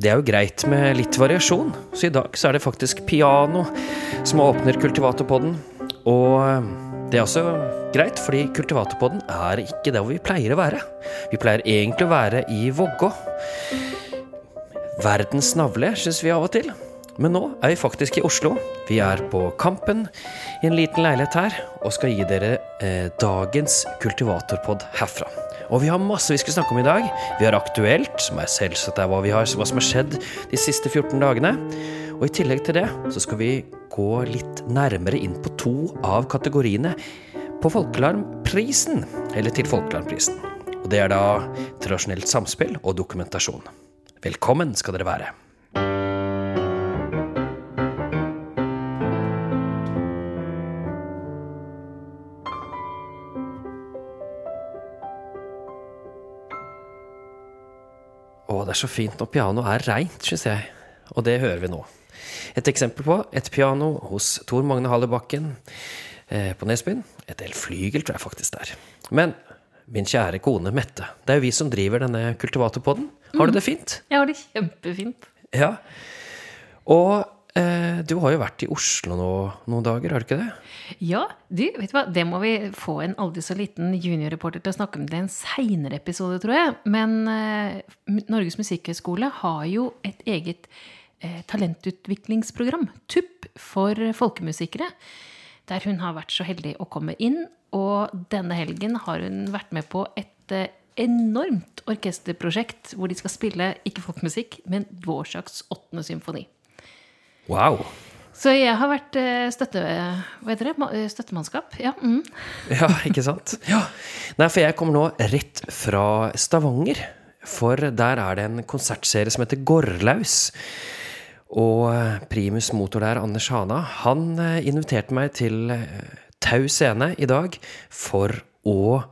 Det er jo greit med litt variasjon, så i dag så er det faktisk piano som åpner Kultivatorpodden. Og eh, det er også greit, fordi Kultivatorpodden er ikke der hvor vi pleier å være. Vi pleier egentlig å være i Vågå. Verdens navle, syns vi av og til. Men nå er vi faktisk i Oslo. Vi er på Kampen i en liten leilighet her, og skal gi dere eh, dagens kultivatorpod herfra. Og vi har masse vi skal snakke om i dag. Vi har Aktuelt, som er selvsagt er hva, har, hva som har skjedd de siste 14 dagene. Og i tillegg til det så skal vi gå litt nærmere inn på to av kategoriene på Folkealarmprisen, eller til Folkealarmprisen. Og det er da tradisjonelt samspill og dokumentasjon. Velkommen skal dere være. Det er så fint når pianoet er reint, syns jeg. Og det hører vi nå. Et eksempel på et piano hos Tor Magne Hallebakken eh, på Nesbyen. Et elflygel, tror jeg faktisk det er. Men min kjære kone Mette, det er jo vi som driver denne kultivatorpodden. Har du det fint? Jeg har det kjempefint. Ja. Og du har jo vært i Oslo nå, noen dager, har du ikke det? Ja, du, vet du hva? det må vi få en aldri så liten juniorreporter til å snakke om det i en seinere episode, tror jeg. Men eh, Norges musikkhøgskole har jo et eget eh, talentutviklingsprogram, TUP, for folkemusikere. Der hun har vært så heldig å komme inn. Og denne helgen har hun vært med på et eh, enormt orkesterprosjekt hvor de skal spille ikke folkemusikk, men Dvorsaks åttende symfoni. Wow. Så jeg har vært eh, støtte, hva heter det? Eh, støttemannskap. Ja, mm. Ja, ikke sant? Ja. Nei, for jeg kommer nå rett fra Stavanger. For der er det en konsertserie som heter Gårdlaus. Og eh, primus motor der, Anders Hana, han inviterte meg til Tau scene i dag for å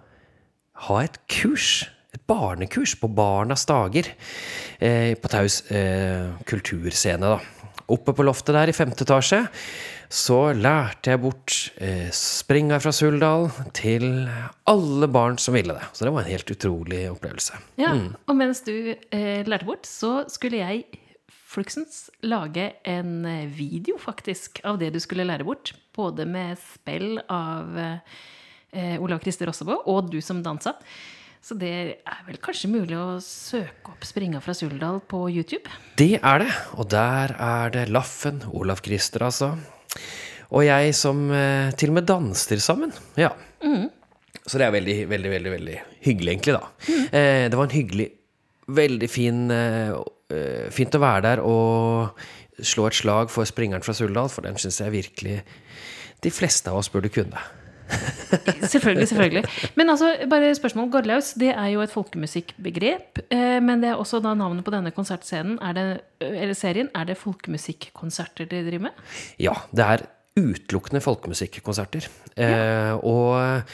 ha et kurs. Et barnekurs på Barnas dager. Eh, på Taus eh, kulturscene, da. Oppe på loftet der i femte etasje så lærte jeg bort eh, springa fra Suldal til alle barn som ville det. Så det var en helt utrolig opplevelse. ja. Og mens du eh, lærte bort, så skulle jeg fluksens lage en eh, video, faktisk, av det du skulle lære bort. Både med spill av eh, Olav Christer Rossebø og du som dansa. Så det er vel kanskje mulig å søke opp 'Springa fra Suldal' på YouTube? Det er det. Og der er det Laffen, Olaf Christer altså. Og jeg som eh, til og med danser sammen. Ja. Så det er veldig, veldig, veldig veldig hyggelig, egentlig, da. Eh, det var en hyggelig, veldig fin eh, eh, Fint å være der og slå et slag for springeren fra Suldal, for den syns jeg virkelig de fleste av oss burde kunne. Selvfølgelig, selvfølgelig. Men altså, bare spørsmål. Gårdlaus det er jo et folkemusikkbegrep. Eh, men det er også da navnet på denne konsertscenen, er det, eller serien, er det folkemusikkonserter dere driver med? Ja, det er utelukkende folkemusikkonserter. Eh, og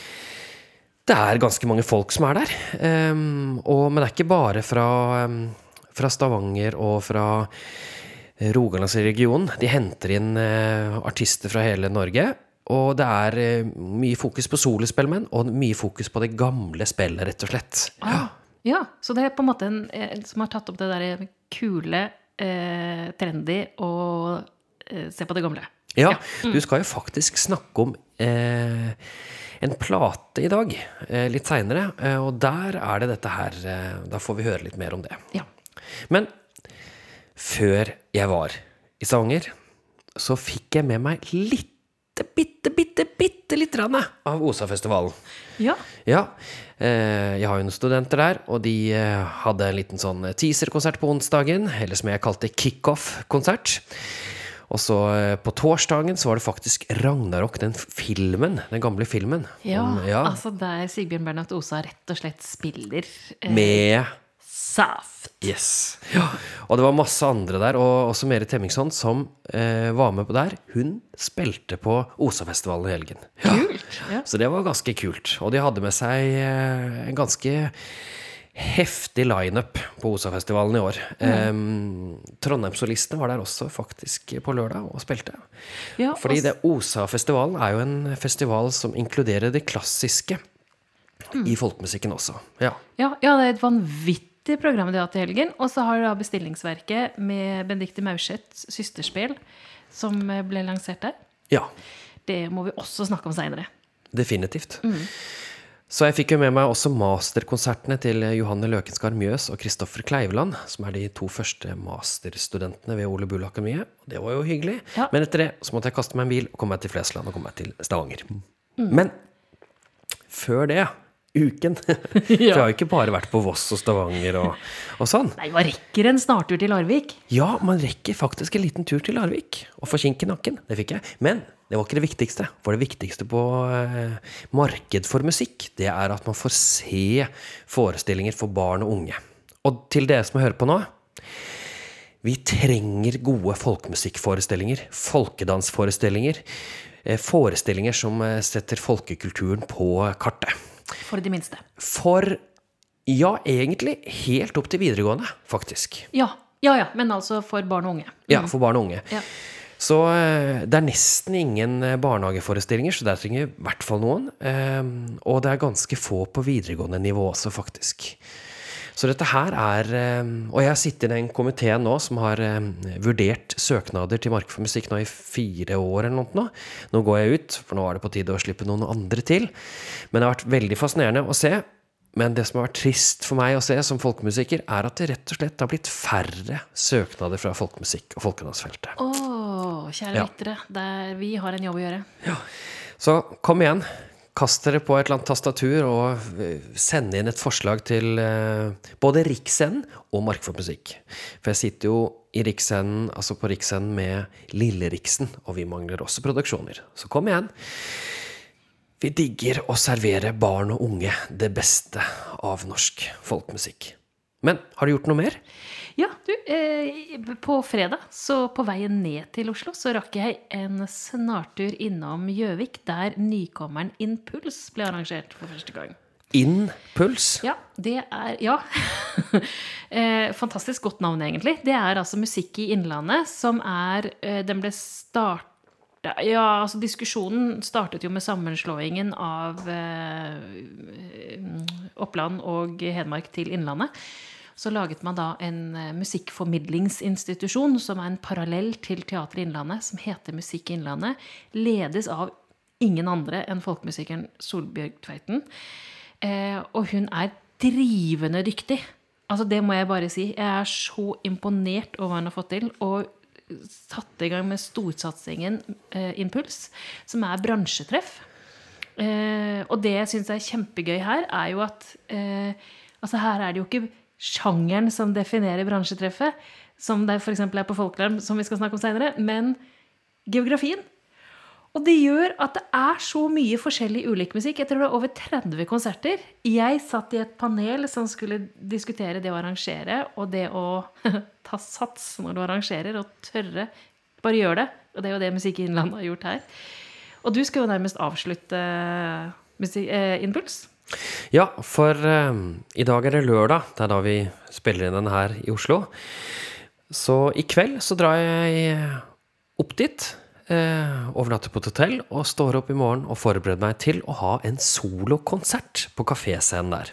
det er ganske mange folk som er der. Eh, og, men det er ikke bare fra, fra Stavanger og fra Rogalandsregionen. De henter inn eh, artister fra hele Norge. Og det er eh, mye fokus på solospillmenn, og mye fokus på det gamle spillet, rett og slett. Ah, ja, så det er på en måte en eh, som har tatt opp det der kule, eh, trendy og eh, se på det gamle. Ja, du skal jo faktisk snakke om eh, en plate i dag, eh, litt seinere. Eh, og der er det dette her eh, Da får vi høre litt mer om det. Ja. Men før jeg var i Stavanger, så fikk jeg med meg lite, bitte, bitte, bitte lite grann av Osafestivalen. Ja. Ja, eh, jeg har jo noen studenter der, og de eh, hadde en liten sånn teaserkonsert på onsdagen, eller som jeg kalte kickoff-konsert. Og så eh, på torsdagen så var det faktisk Ragnarok, den filmen, den gamle filmen. Ja, om- ja altså der Sigbjørn Bernhoft Osa rett og slett spiller eh, med Saft. Yes. Ja. Og det var masse andre der, og også Merit Hemmingsson, som eh, var med på der. Hun spilte på Osafestivalen i helgen. Ja. Kult. Ja. Så det var ganske kult. Og de hadde med seg eh, en ganske heftig lineup på Osafestivalen i år. Eh, Trondheimssolistene var der også faktisk på lørdag og spilte. Ja, Fordi det det Osafestivalen er jo en festival som inkluderer det klassiske i folkemusikken også. Ja. Ja, ja, det er et vanvittig det programmet de har til helgen. Og så har du da Bestillingsverket med Benedicte Maurseths søsterspill, som eh, ble lansert der. Ja, Det må vi også snakke om seinere. definitivt. Så jeg fikk jo med meg også masterkonsertene til Johanne Løkenskar Mjøs og Kristoffer Kleiveland, som er de to første masterstudentene ved Ole Bull Akademiet. Og Det var jo hyggelig. Ja. Men etter det så måtte jeg kaste meg en bil og komme meg til Flesland og komme meg til Stavanger. Men før det, uken jeg har jo ikke bare vært på Voss og Stavanger og, og sånn. Nei, Man rekker en snartur til Larvik? Ja, man rekker faktisk en liten tur til Larvik og få kink i nakken. Det fikk jeg. Men det var ikke det viktigste. For det viktigste på eh, marked for musikk, det er at man får se forestillinger for barn og unge. Og til dere som hører på nå vi trenger gode folkemusikkforestillinger, folkedansforestillinger. eh, Forestillinger som eh, setter folkekulturen på kartet. For de minste. For ja, egentlig helt opp til videregående, faktisk. Ja, ja, ja. Men altså for barn og unge. Ja, for barn og unge. Ja. Så eh, det er nesten ingen eh, barnehageforestillinger, så der trenger vi i hvert fall noen. Eh, Og det er ganske få på videregående nivå også, faktisk. Så dette her er eh, Og jeg sitter i den komiteen nå som har eh, vurdert søknader til Mark for musikk nå i fire år eller noe. nå. Går jeg ut, for nå er det på tide å slippe noen andre til. Men det har vært veldig fascinerende å se. Men det som har vært trist for meg å se som folkemusiker, er at det rett og slett har blitt færre søknader fra folkemusikk og folkedansfeltet. Å, kjære Ja. lyttere. Ja. vi har en jobb å gjøre. Ja. Så kom igjen. Kast dere på et eller annet tastatur og eh, send inn et forslag til eh, både Riksscenen og Mark for musikk. For jeg sitter jo i Riksscenen, altså på Riksscenen med Lille-Riksen, og vi mangler også produksjoner. Så kom igjen. Vi digger å servere barn og unge det beste av norsk folkemusikk. Men har du gjort noe mer? Ja, du, eh, på fredag, så på veien ned til Oslo, så rakk jeg en snartur innom Gjøvik, der nykommeren Impuls ble arrangert for første gang. Impuls? Ja, det er Ja. eh, fantastisk godt navn, egentlig. Det er altså Musikk i Innlandet, som er eh, Den ble starta Ja, altså diskusjonen startet jo med sammenslåingen av eh, Oppland og Hedmark til Innlandet. Så laget man da en eh, musikkformidlingsinstitusjon som er en parallell til Teater Innlandet, som heter Musikk Innlandet. Ledes av ingen andre enn folkemusikeren Solbjørg Tveiten. Eh, og hun er drivende dyktig. Altså, det må jeg bare si. Jeg er så imponert over hva hun har fått til. Og satte i gang med storsatsingen eh, Impuls, som er bransjetreff. Eh, og det jeg syns er kjempegøy her, er jo at eh, altså her er det jo ikke sjangeren som definerer bransjetreffet, som det f.eks. er på Folkelarm, som vi skal snakke om seinere, men geografien. Og det gjør at det er så mye forskjellig ulik musikk. Jeg tror det er over 30 konserter. Jeg satt i et panel som skulle diskutere det å arrangere, og det å ta sats når du arrangerer, og tørre. Bare gjør det. Og det er jo det Musikk Innlandet har gjort her. Og du skal jo nærmest avslutte musikk, eh, Impuls. Ja, for eh, i dag er det lørdag. Det er da vi spiller inn den her i Oslo. Så i kveld så drar jeg opp dit. Eh, overnatter på et hotell og står opp i morgen og forbereder meg til å ha en solokonsert på kaféscenen der.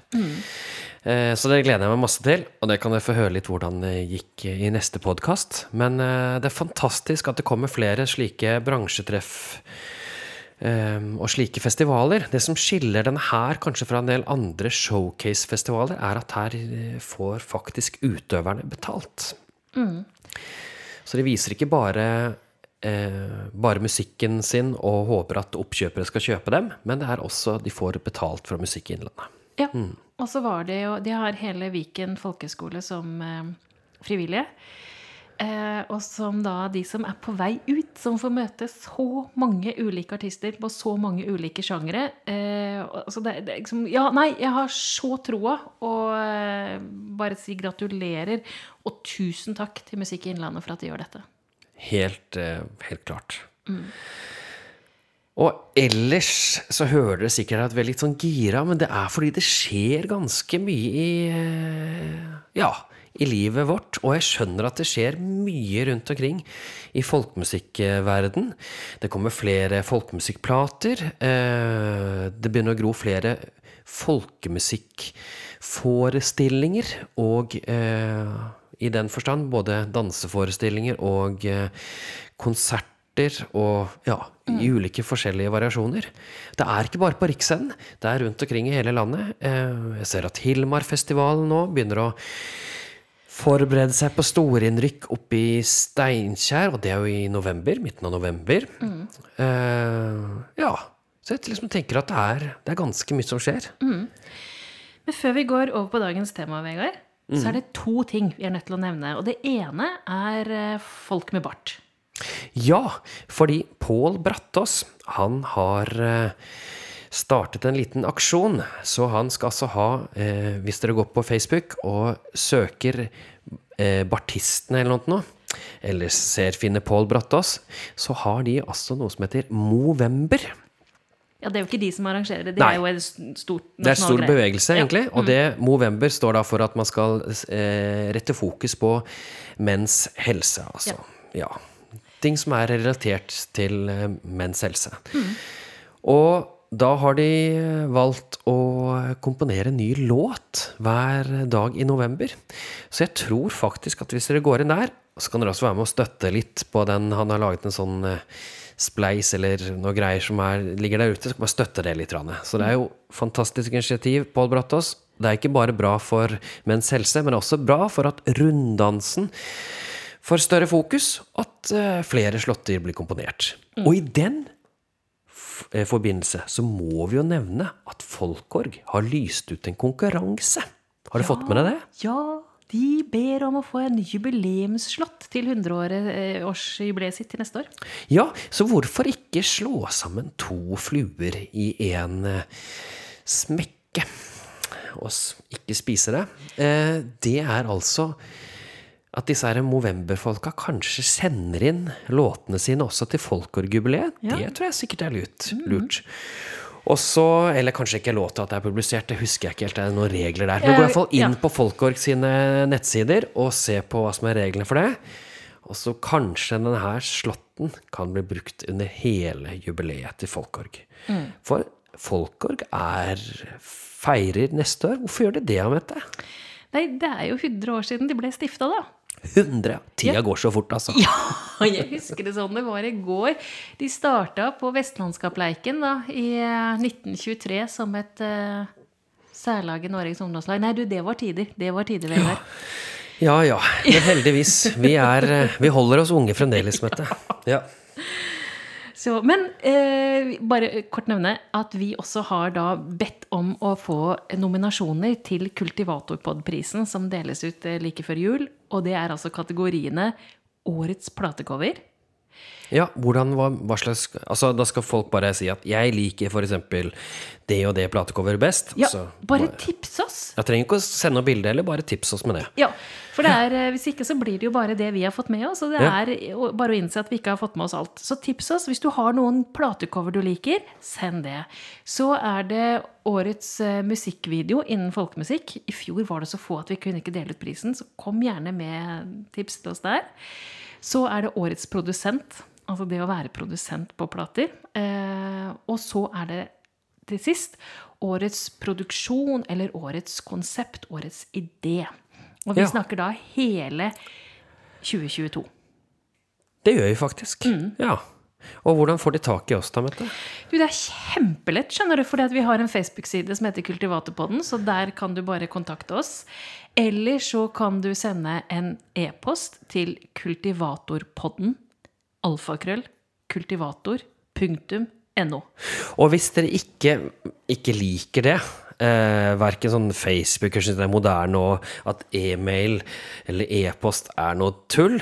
Eh, så det gleder jeg meg masse til, og det kan dere få høre litt hvordan det gikk i neste podkast. Men eh, det er fantastisk at det kommer flere slike bransjetreff og slike festivaler. Det som skiller denne her kanskje fra en del andre showcase-festivaler, er at her eh, får faktisk utøverne betalt. Så de viser ikke bare, eh, bare musikken sin og håper at oppkjøpere skal kjøpe dem, men det er også de får betalt fra Musikk i Innlandet. Ja. Og så var det jo De har hele Viken folkeskole som eh, frivillige. Eh, og som da de som er på vei ut, som får møte så mange ulike artister på så mange ulike sjangere. Eh, altså det, det, liksom, ja, nei, jeg har så troa, og eh, bare si gratulerer. Og tusen takk til Musikk i Innlandet for at de gjør dette. Helt, helt klart. Og ellers så hører dere sikkert at vi er litt sånn gira, men det er fordi det skjer ganske mye i Ja, i livet vårt. Og jeg skjønner at det skjer mye rundt omkring i folkemusikkverden. Det kommer flere folkemusikkplater. eh, Det begynner å gro flere folkemusikk forestillinger og eh, i den forstand både danseforestillinger og eh, konserter og ja, i ulike forskjellige variasjoner. Det er ikke bare på Riksscenen, det er rundt omkring i hele landet. Jeg ser at Hilmarfestivalen nå begynner å forberede seg på storinnrykk oppe i Steinkjer, og det er jo i november, midten av november. Eh, ja. Så jeg liksom tenker at det er, det er ganske mye som skjer. Men før vi går over på dagens tema, Vegard, så er det to ting vi er nødt til å nevne. Og det ene er eh, folk med bart. Ja, fordi Pål Brattås, han har eh, startet en liten aksjon. Så han skal altså ha, eh, hvis dere går på Facebook og søker eh, Bartistene eller noe, eller ser Finne Pål Brattås, så har de altså noe som heter Movember. Ja, det er jo ikke de som arrangerer det. Det Nei. er jo en stor Det er stor bevegelse, egentlig. Og det Movember står da for at man skal eh, rette fokus på menns helse. Altså. Ja. Ting som er relatert til eh, menns helse. Og da har de valgt å komponere en ny låt hver dag i november. Så jeg tror faktisk at hvis dere går inn der, så kan dere også være med å støtte litt på den. Han har laget en sånn eh, spleis eller noe greier som er, ligger der ute. Så kan man støtte det litt. Så det er jo fantastisk initiativ, Pål Brattås. Det er ikke bare bra for menns helse, men også bra for at runddansen får større fokus, at eh, flere slåtter blir komponert. Og i den forbindelse så må vi jo nevne at Folkorg har lyst ut en konkurranse. Har du fått med deg det? Ja, de ber om å få en jubileumsslott til 100-årsjubileet sitt til neste år. Ja, så hvorfor ikke slå sammen to fluer i en eh, smekke? Og ikke spise det. Eh, det er altså at disse her Movember-folka kanskje sender inn låtene sine også til Folkårjubileet. Ja. Det tror jeg sikkert er lurt. lurt. Og så, eller kanskje ikke låta at det er publisert, det husker jeg ikke helt. Det er noen regler der. Men gå i hvert fall inn Ja. på Folkorg sine nettsider og se på hva som er reglene for det. Og så kanskje denne slåtten kan bli brukt under hele jubileet til Folkorg. For Folkorg er feirer neste år. Hvorfor gjør de det, Amette? Nei, det er jo 100 år siden de ble stifta, da. 100. Tida går så fort, altså. Ja, jeg husker det sånn det var i går. De starta på Vestlandskapleiken da, i eh, 1923 som et uh, særlag i Norges ungdomslag. Nei, du, det var tider. Det var tider, Vegard. Ja ja. Men heldigvis. Vi, er, eh, vi holder oss unge fremdeles, Mette. Ja. Så, men eh, bare kort nevne at vi også har da bedt om å få nominasjoner til Kultivatorpodprisen, som deles ut eh, like før jul. Og det er altså kategoriene Årets platecover. Ja, hvordan, hva, hva slags Altså, da skal folk bare si at 'jeg liker f.eks. det og det platecover best'. Ja, så bare tips oss! Jeg trenger ikke å sende noe bilde, eller bare tips oss med det. Ja, for det er, eh, hvis ikke så blir det jo bare det vi har fått med oss. Og det er bare å innse at vi ikke har fått med oss alt. Så tips oss. Hvis du har noen platecover du liker, send det. Så er det årets eh, musikkvideo innen folkemusikk. I fjor var det så få at vi kunne ikke dele ut prisen, så kom gjerne med tips til oss der. Så er det årets produsent. Altså det å være produsent på plater. Eh, og så er det til sist årets produksjon eller årets konsept, årets idé. Og vi Ja. snakker da hele 2022. Det gjør vi faktisk. Mm. Ja. Og hvordan får de tak i oss, da, Mette? Du, det er kjempelett, skjønner du, at vi har en Facebook-side som heter Kultivatorpodden, så der kan du bare kontakte oss. Eller så kan du sende en e-post til kultivatorpodden, alfakrøll, kultivator.no. Og hvis dere ikke, ikke liker det, eh, verken sånn Facebook synes det er moderne, og at e-mail eller e-post er noe tull,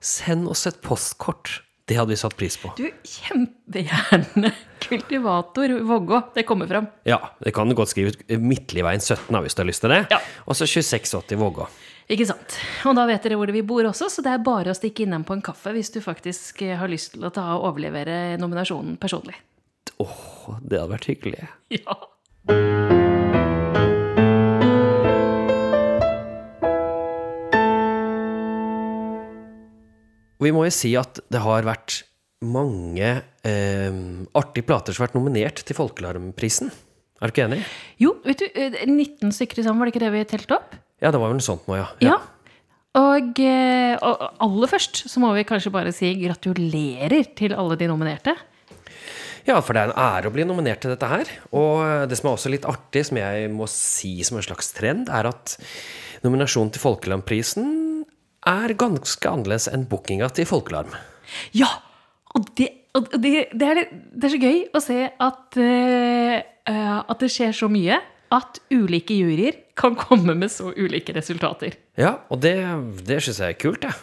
send oss et postkort. Det hadde vi satt pris på. Du, kjempegjerne kultivator Vågå. Det kommer fram. Ja, det kan du godt skrive ut Midtligveien 17 da, hvis du har lyst til det. Ja. Og så 2680 Vågå. Ikke sant. Og da vet dere hvor vi bor også, så det er bare å stikke innom på en kaffe hvis du faktisk eh, har lyst til å ta og overlevere nominasjonen personlig. Åh, det hadde vært hyggelig. Ja. Og vi må jo si at det har vært mange eh, artige plater som har vært nominert til Folkealarmprisen. Er du ikke enig? Jo, vet du, eh, 19 stykker sammen, var det ikke det vi telte opp? Ja, det var vel noe sånt nå, ja. Ja. Og, eh, og aller først så må vi kanskje bare si gratulerer til alle de nominerte. Ja, for det er en ære å bli nominert til dette her. Og det som er også litt artig, som jeg må si som en slags trend, er at nominasjonen til Folkelandprisen er ganske annerledes enn bookinga til Folkelarm. Ja! Og det, og det, det, er, det er så gøy å se at, eh, at det skjer så mye at ulike juryer kan komme med så ulike resultater. Ja, og det, det syns jeg er kult, jeg.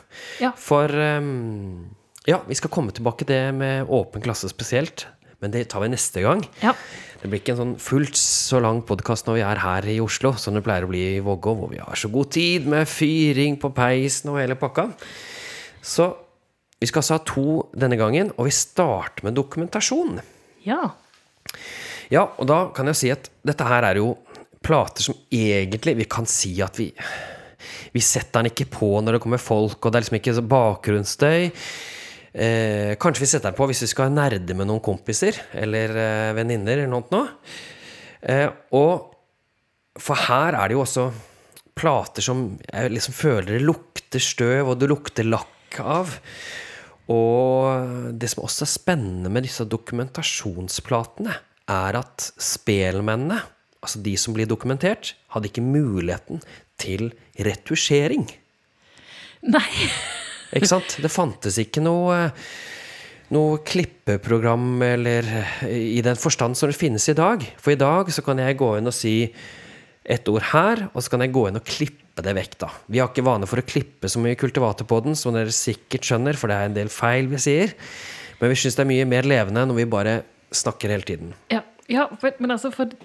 Ja. For um, ja, vi skal komme tilbake til det med åpen klasse spesielt. Men det tar vi neste gang. Ja. Det blir ikke en sånn fullt så lang podkast når vi er her i Oslo, som det pleier å bli i Vågå, hvor vi har så god tid med fyring på peisen og hele pakka. Så vi skal altså ha to denne gangen, og vi starter med dokumentasjon. ja. Ja, og da kan jeg si at dette her er jo plater som egentlig Vi kan si at vi Vi setter den ikke på når det kommer folk, og det er liksom ikke bakgrunnsstøy. Eh, kanskje vi setter den på hvis vi skal nerde med noen kompiser eller eh, venninner eller noe. Eh, og For her er det jo også plater som jeg liksom føler det lukter støv, og det lukter lakk av. Og det som også er spennende med disse dokumentasjonsplatene, er at spelmennene, altså de som blir dokumentert, hadde ikke muligheten til retusjering. Nei. Ikke sant? Det fantes ikke noe, noe klippeprogram eller i den forstand som det finnes i dag. For i dag så kan jeg gå inn og si et ord her, og så kan jeg gå inn og klippe det vekk. da. Vi har ikke vane for å klippe så mye kultivater på den, som dere sikkert skjønner, for det er en del feil vi sier. Men vi syns det er mye mer levende når vi bare snakker hele tiden. Ja, ja for, men altså for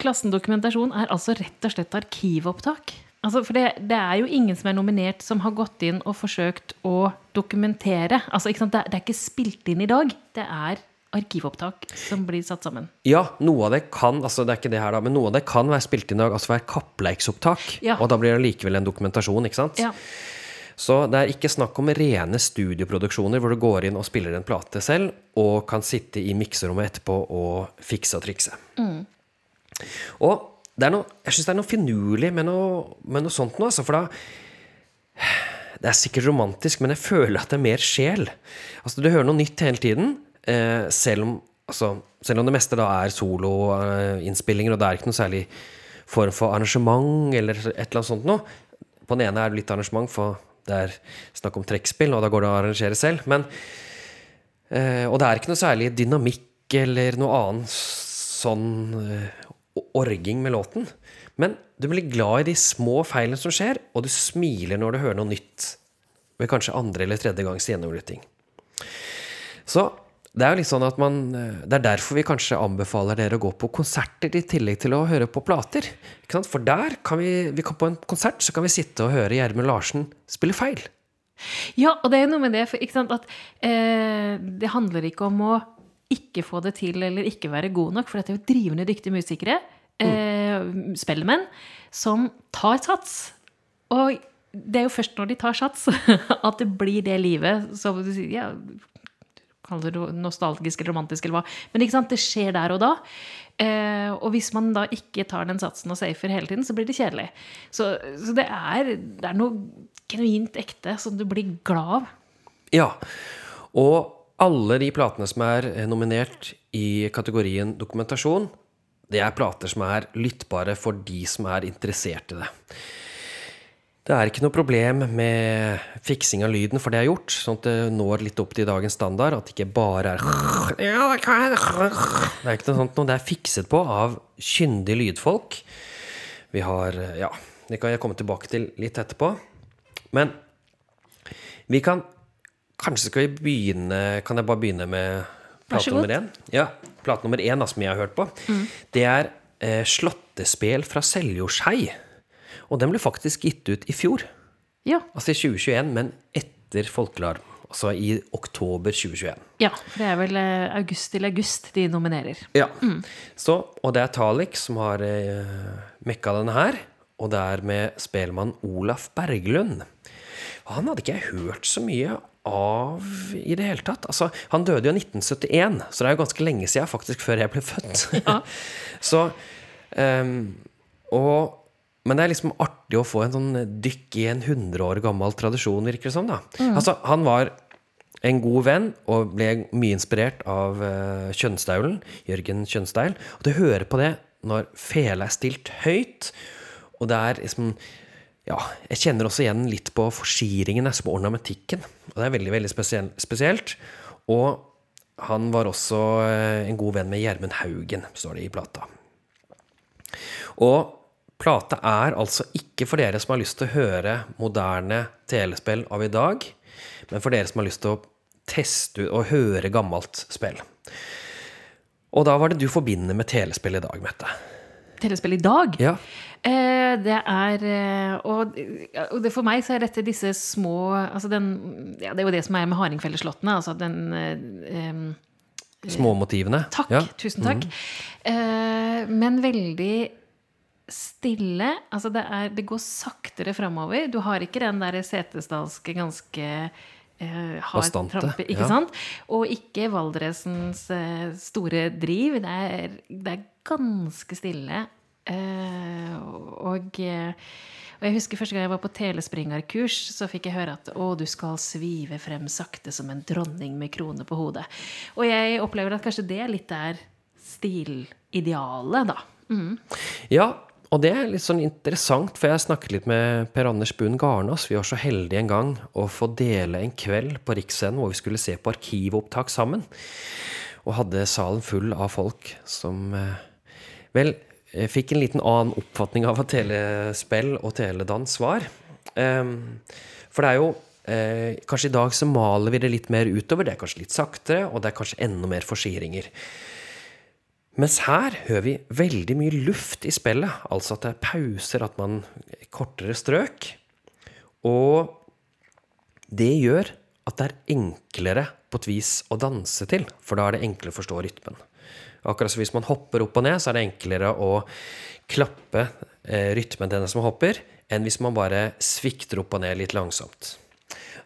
klassen dokumentasjon er altså rett og slett arkivopptak. Altså, for det, det er jo ingen som er nominert som har gått inn og forsøkt å dokumentere. Altså? Det, det er ikke spilt inn i dag. Det er arkivopptak som blir satt sammen. Ja, noe av det kan altså det er ikke det her da, men noe av det kan være spilt inn i dag, altså være kappleiksopptak. Ja. Og da blir det likevel en dokumentasjon, ikke sant? Ja. Så det er ikke snakk om rene studioproduksjoner hvor du går inn og spiller en plate selv, og kan sitte i mikserommet etterpå og fikse og trikse. Og det er noe, jeg syns det er noe finurlig med noe, med noe sånt nå, altså, for da Det er sikkert romantisk, men jeg føler at det er mer sjel. Altså, du hører noe nytt hele tiden, eh, selv om Altså, selv om det meste da er soloinnspillinger, og det er ikke noe særlig form for arrangement eller et eller annet sånt noe. På den ene er det litt arrangement, for det er snakk om trekkspill, og da går det å arrangere selv. Men, eh, og det er ikke noe særlig dynamikk eller noe annen sånn eh, orging med låten. Men du blir glad i de små feilene som skjer, og du smiler når du hører noe nytt. Ved kanskje andre eller tredje gangs gjennomlytting. Så det er jo litt sånn at man eh, Det er derfor vi kanskje anbefaler dere å gå på konserter i tillegg til å høre på plater. For der kan vi, vi kan på en konsert så kan vi sitte og høre Gjermund Larsen spille feil. Ja, og det er noe med det, for, at eh, det handler ikke om å ikke få det til eller ikke være god nok, for dette er jo drivende dyktige musikere, eh, spellemenn, som tar sats. Og det er jo først når de tar sats, at det blir det livet som du sier, ja, kaller det nostalgisk eller romantisk eller hva. Men det skjer der og da. Eh, og hvis man da ikke tar den satsen og safer hele tiden, så blir det kjedelig. Så, så det, er, det er noe genuint ekte som du blir glad av. Ja. Og alle de platene som er eh, nominert i kategorien dokumentasjon, det er plater som er lyttbare for de som er interessert i det. Det er ikke noe problem med fiksing av lyden, for det er gjort, sånn at det når litt opp til dagens standard. At det ikke bare er Det er ikke noe sånt noe. Det er fikset på av kyndige lydfolk. Vi har Ja, det kan jeg komme tilbake til litt etterpå. Men vi kan Kanskje skal vi begynne Kan jeg bare begynne med plate nummer én? Ja, plate nummer én som jeg har hørt på. Det er eh, Slåttespel fra Seljordshei. Og den ble faktisk gitt ut i fjor. Ja. Altså i 2021, men etter Folkelarm. Altså i oktober 2021. ja. For det er vel eh, august til august de nominerer. Ja. Så, og det er Talik som har eh, mekka denne her. Og det er med spelmann Olaf Berglund. Han hadde ikke jeg hørt så mye av i det hele tatt. Altså, han døde jo i 1971, så det er jo ganske lenge siden, faktisk før jeg ble født. så um, og, men det er liksom artig å få en sånn dykk i en 100 år gammel tradisjon, virker det som. da. Altså, han var en god venn og ble mye inspirert av uh, Kjønstaulen, Jørgen Kjønsteil. Og du hører på det når fela er stilt høyt, og det er liksom Ja, jeg kjenner også igjen litt på forsiringene, på ornamentikken. Og det er veldig, veldig spesielt. Og han var også eh, en god venn med Gjermund Haugen, står det i plata. Og plata er altså ikke for dere som har lyst til å høre moderne telespill av i dag, men for dere som har lyst til å teste og høre gammelt spill. Og da var det du forbinder med telespill i dag, Mette. Telespill i dag? Ja. Eh, det er eh, og, det for meg så er dette disse små altså den, ja, Det er jo det som er med hardingfelleslottene. Altså den eh, Småmotivene. Takk. Ja. Tusen takk. Eh, men veldig stille. Altså det, er, det går saktere framover. Du har ikke den der setesdalske ganske eh, hard Bastante, trampe, ikke ja. sant? Og ikke Valdresens eh, store driv. Det er, det er ganske stille. Eh, og, og jeg husker første gang jeg var på telespringerkurs, så fikk jeg høre at å, du skal svive frem sakte som en dronning med krone på hodet. Og jeg opplever at kanskje det litt er stilidealet, da. Mm. Ja, og det er litt sånn interessant, for jeg snakket litt med Per Anders Buen Garnås. Vi var så heldige en gang å få dele en kveld på Riksscenen hvor vi skulle se på arkivopptak sammen. Og hadde salen full av folk som eh, vel eh, fikk en liten annen oppfatning av hva telespill og teledans var. Ehm, for det er jo eh, Kanskje i dag så maler vi det litt mer utover. Det er kanskje litt saktere, og det er kanskje enda mer forsieringer. Mens her hører vi veldig mye luft i spillet. Altså at det er pauser, at man kortere strøk. Og det gjør at det er enklere på et vis å danse til, for da er det enklere å forstå rytmen. Akkurat som hvis man hopper opp og ned, så er det enklere å klappe eh, rytmen til den som hopper, enn hvis man bare svikter opp og ned litt langsomt.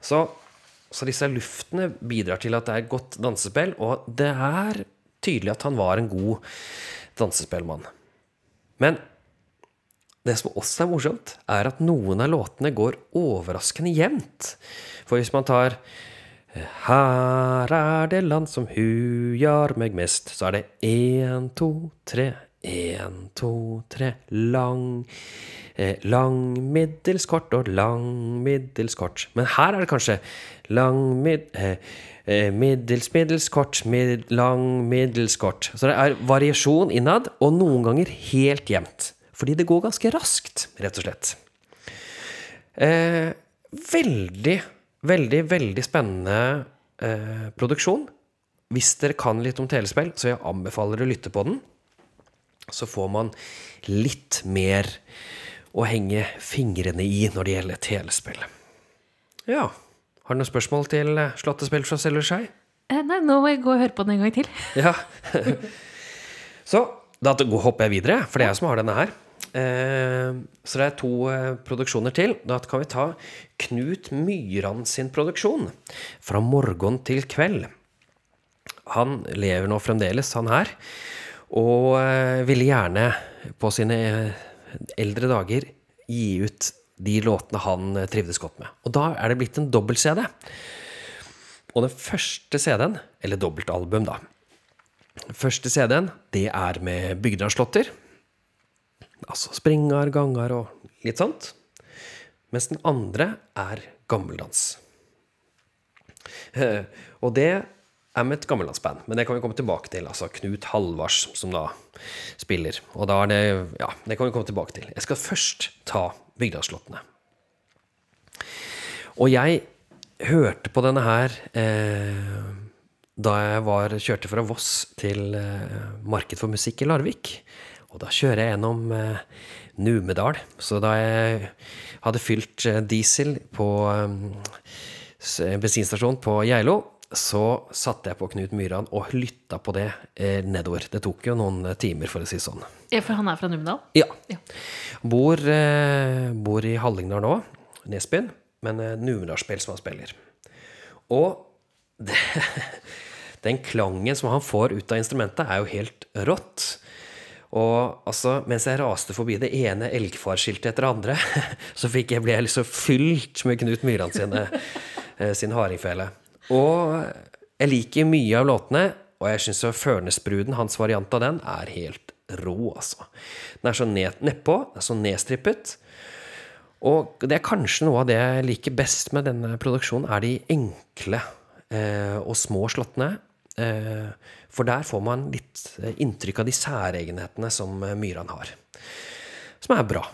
Så, så disse luftene bidrar til at det er godt dansespill, og det er tydelig at han var en god dansespillmann. Men det som også er morsomt, er at noen av låtene går overraskende jevnt. For hvis man tar Her er det land som hujar meg mest, så er det én, to, tre, én, to, tre, lang eh, Lang, middels kort og lang, middels kort. Men her er det kanskje lang, mid, eh, eh, middels, middels kort, mid, lang, middels kort. Så det er variasjon innad, og noen ganger helt jevnt. Fordi det går ganske raskt, rett og slett. Eh, veldig, veldig, veldig spennende eh, produksjon. Hvis dere kan litt om telespill, så jeg anbefaler å lytte på den. Så får man litt mer å henge fingrene i når det gjelder telespill. Ja. Har du noen spørsmål til eh, Slåttespill fra Selger seg? Eh, nei, nå må jeg gå og høre på den en gang til. Ja. så da hopper jeg videre, for det er jeg som har denne her. Eh, så det er to eh, produksjoner til. Da kan vi ta Knut Myran sin produksjon. 'Fra morgen til kveld'. Han lever nå fremdeles, han her. Og eh, ville gjerne på sine eh, eldre dager gi ut de låtene han eh, trivdes godt med. Og da er det blitt en dobbelt-CD. Og den første CD-en, eller dobbeltalbum, da Første CD-en, det er med Bygdalslåtter. Altså springar, gangar og litt sånt. Mens den andre er gammeldans. Og det er med et gammellandsband. men det kan vi komme tilbake til. Altså Knut Halvars som da spiller. Og da er det Ja, det kan vi komme tilbake til. Jeg skal først ta Bygdalslåttene. Og jeg hørte på denne her eh, da jeg var, kjørte fra Voss til eh, Marked for musikk i Larvik. Og da kjører jeg gjennom eh, Numedal. Så da jeg hadde fylt eh, diesel på eh, s- på Geilo, så satte jeg på Knut Myran og lytta på det eh, nedover. Det tok jo noen eh, timer, for å si det sånn. Ja, for han er fra Numedal? Ja. Ja. Bor, eh, bor i Hallingdal nå, Nesbyen, men eh, Numedalsspill som han spiller. Og det, den klangen som han får ut av instrumentet, er jo helt rått. Og altså, mens jeg raste forbi det ene elgfarskiltet etter det andre, så fikk jeg, ble jeg liksom fylt med Knut Myran sine, eh, sin hardingfele. Og jeg liker mye av låtene, og jeg syns Førnesbruden, hans variant av den, er helt rå, altså. Den er så ned, nedpå, den er så nedstrippet. Og det er kanskje noe av det jeg liker best med denne produksjonen, er de enkle eh, og små slåttene. Eh, for der får man litt eh, inntrykk av de særegenhetene som eh, Myran har. Som er bra.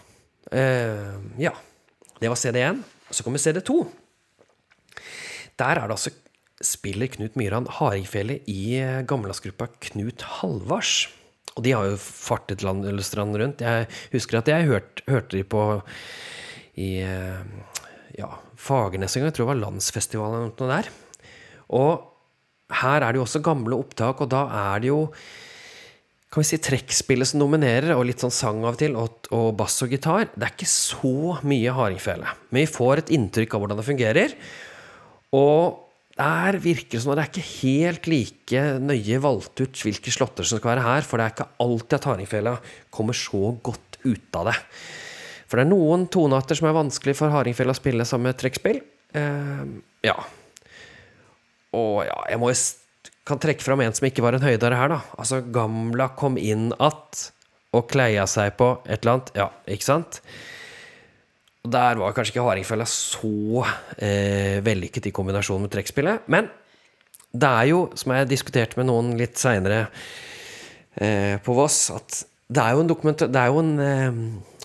Eh, ja. Det var CD1. Så kommer CD2. Der er det altså spiller Knut Myran hardingfele i eh, gammelandsgruppa Knut Halvars. Og de har jo fartet land eller strand rundt. Jeg husker at jeg hørt, hørte de på i eh, ja, Fagernes en gang. Jeg tror det var landsfestivalen eller noe der. Og her er det jo også gamle opptak, og da er det jo kan vi si trekkspillet som dominerer, og litt sånn sang av og til, og, og bass og gitar. Det er ikke så mye hardingfele. Men vi får et inntrykk av hvordan det fungerer. Og der virker det som at det er ikke helt like nøye valgt ut hvilke slåtter som skal være her, for det er ikke alltid at hardingfela kommer så godt ut av det. For det er noen tonearter som er vanskelig for hardingfela å spille sammen med trekkspill. Uh, ja. Og ja, jeg må kan trekke fram en som ikke var en høydare her, da. Altså, Gamla kom inn att og kleia seg på et eller annet. Ja, ikke sant? Der var kanskje ikke hardingfella så eh, vellykket i kombinasjon med trekkspillet. Men det er jo, som jeg diskuterte med noen litt seinere eh, på Voss, at det er jo en dokument... Det er jo en, eh,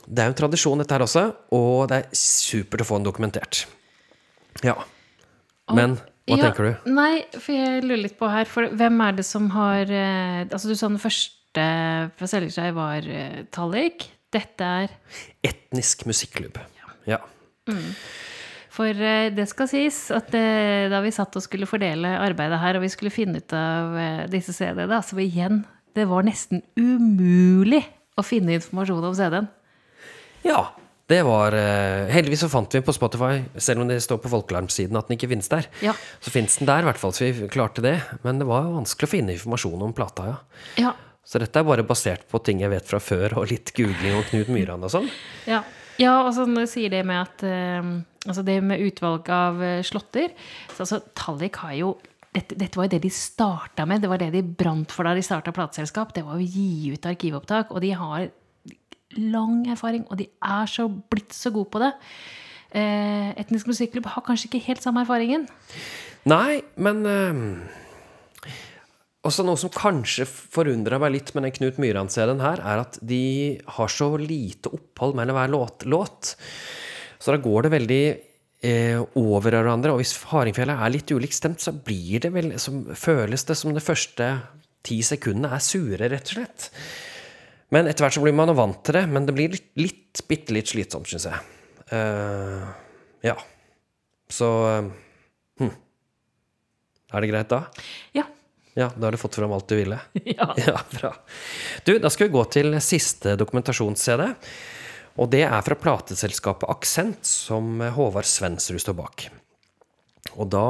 det er jo en tradisjon, dette her også, og det er supert å få den dokumentert. Ja. Men hva ja, tenker du? Nei, for jeg lurer litt på her, for hvem er det som har eh, Altså, du sa den første fra Seljersøy var eh, Tallik. Dette er Etnisk musikklubb. Ja. Mm. For eh, det skal sies at eh, da vi satt og skulle fordele arbeidet her, og vi skulle finne ut av eh, disse CD-ene, så igjen Det var nesten umulig å finne informasjon om CD-en. Ja. Det var Heldigvis så fant vi den på Spotify, selv om det står på Folkealarmsiden at den ikke finnes der. Ja. Så finnes den der, i hvert fall, så vi klarte det. Men det var vanskelig å finne informasjon om plata, ja. ja. Så dette er bare basert på ting jeg vet fra før, og litt googling om Knut Myran og sånn. Ja. Ja, og så når du sier det med at uh, Altså det med utvalg av uh, slåtter så, altså, Tallik har jo dette, dette, var jo det de starta med. Det var det de brant for da de starta plateselskap. Det var å gi ut arkivopptak. Og de har lang erfaring, og de er så blitt så gode på det. Uh, etnisk musikklubb har kanskje ikke helt samme erfaringen. Nei, men også noe som kanskje forundra meg litt med den Knut Myran-CD-en her, er at de har så lite opphold mellom hver låt. låt. Så da går det veldig eh, over hverandre. Og hvis Hardingfjellet er litt ulikt stemt, så blir det vel, så føles det som de første ti sekundene er sure, rett og slett. Men etter hvert så blir man vant til det. Men det blir litt, litt bitte litt slitsomt, syns jeg. Uh, ja. Så uh, hm. Er det greit da? Ja. Ja, da har du fått fram alt du ville? Ja. ja. Bra. Du, da skal vi gå til siste dokumentasjons-CD. Og det er fra plateselskapet Aksent, som Håvard Svensrud står bak. Og da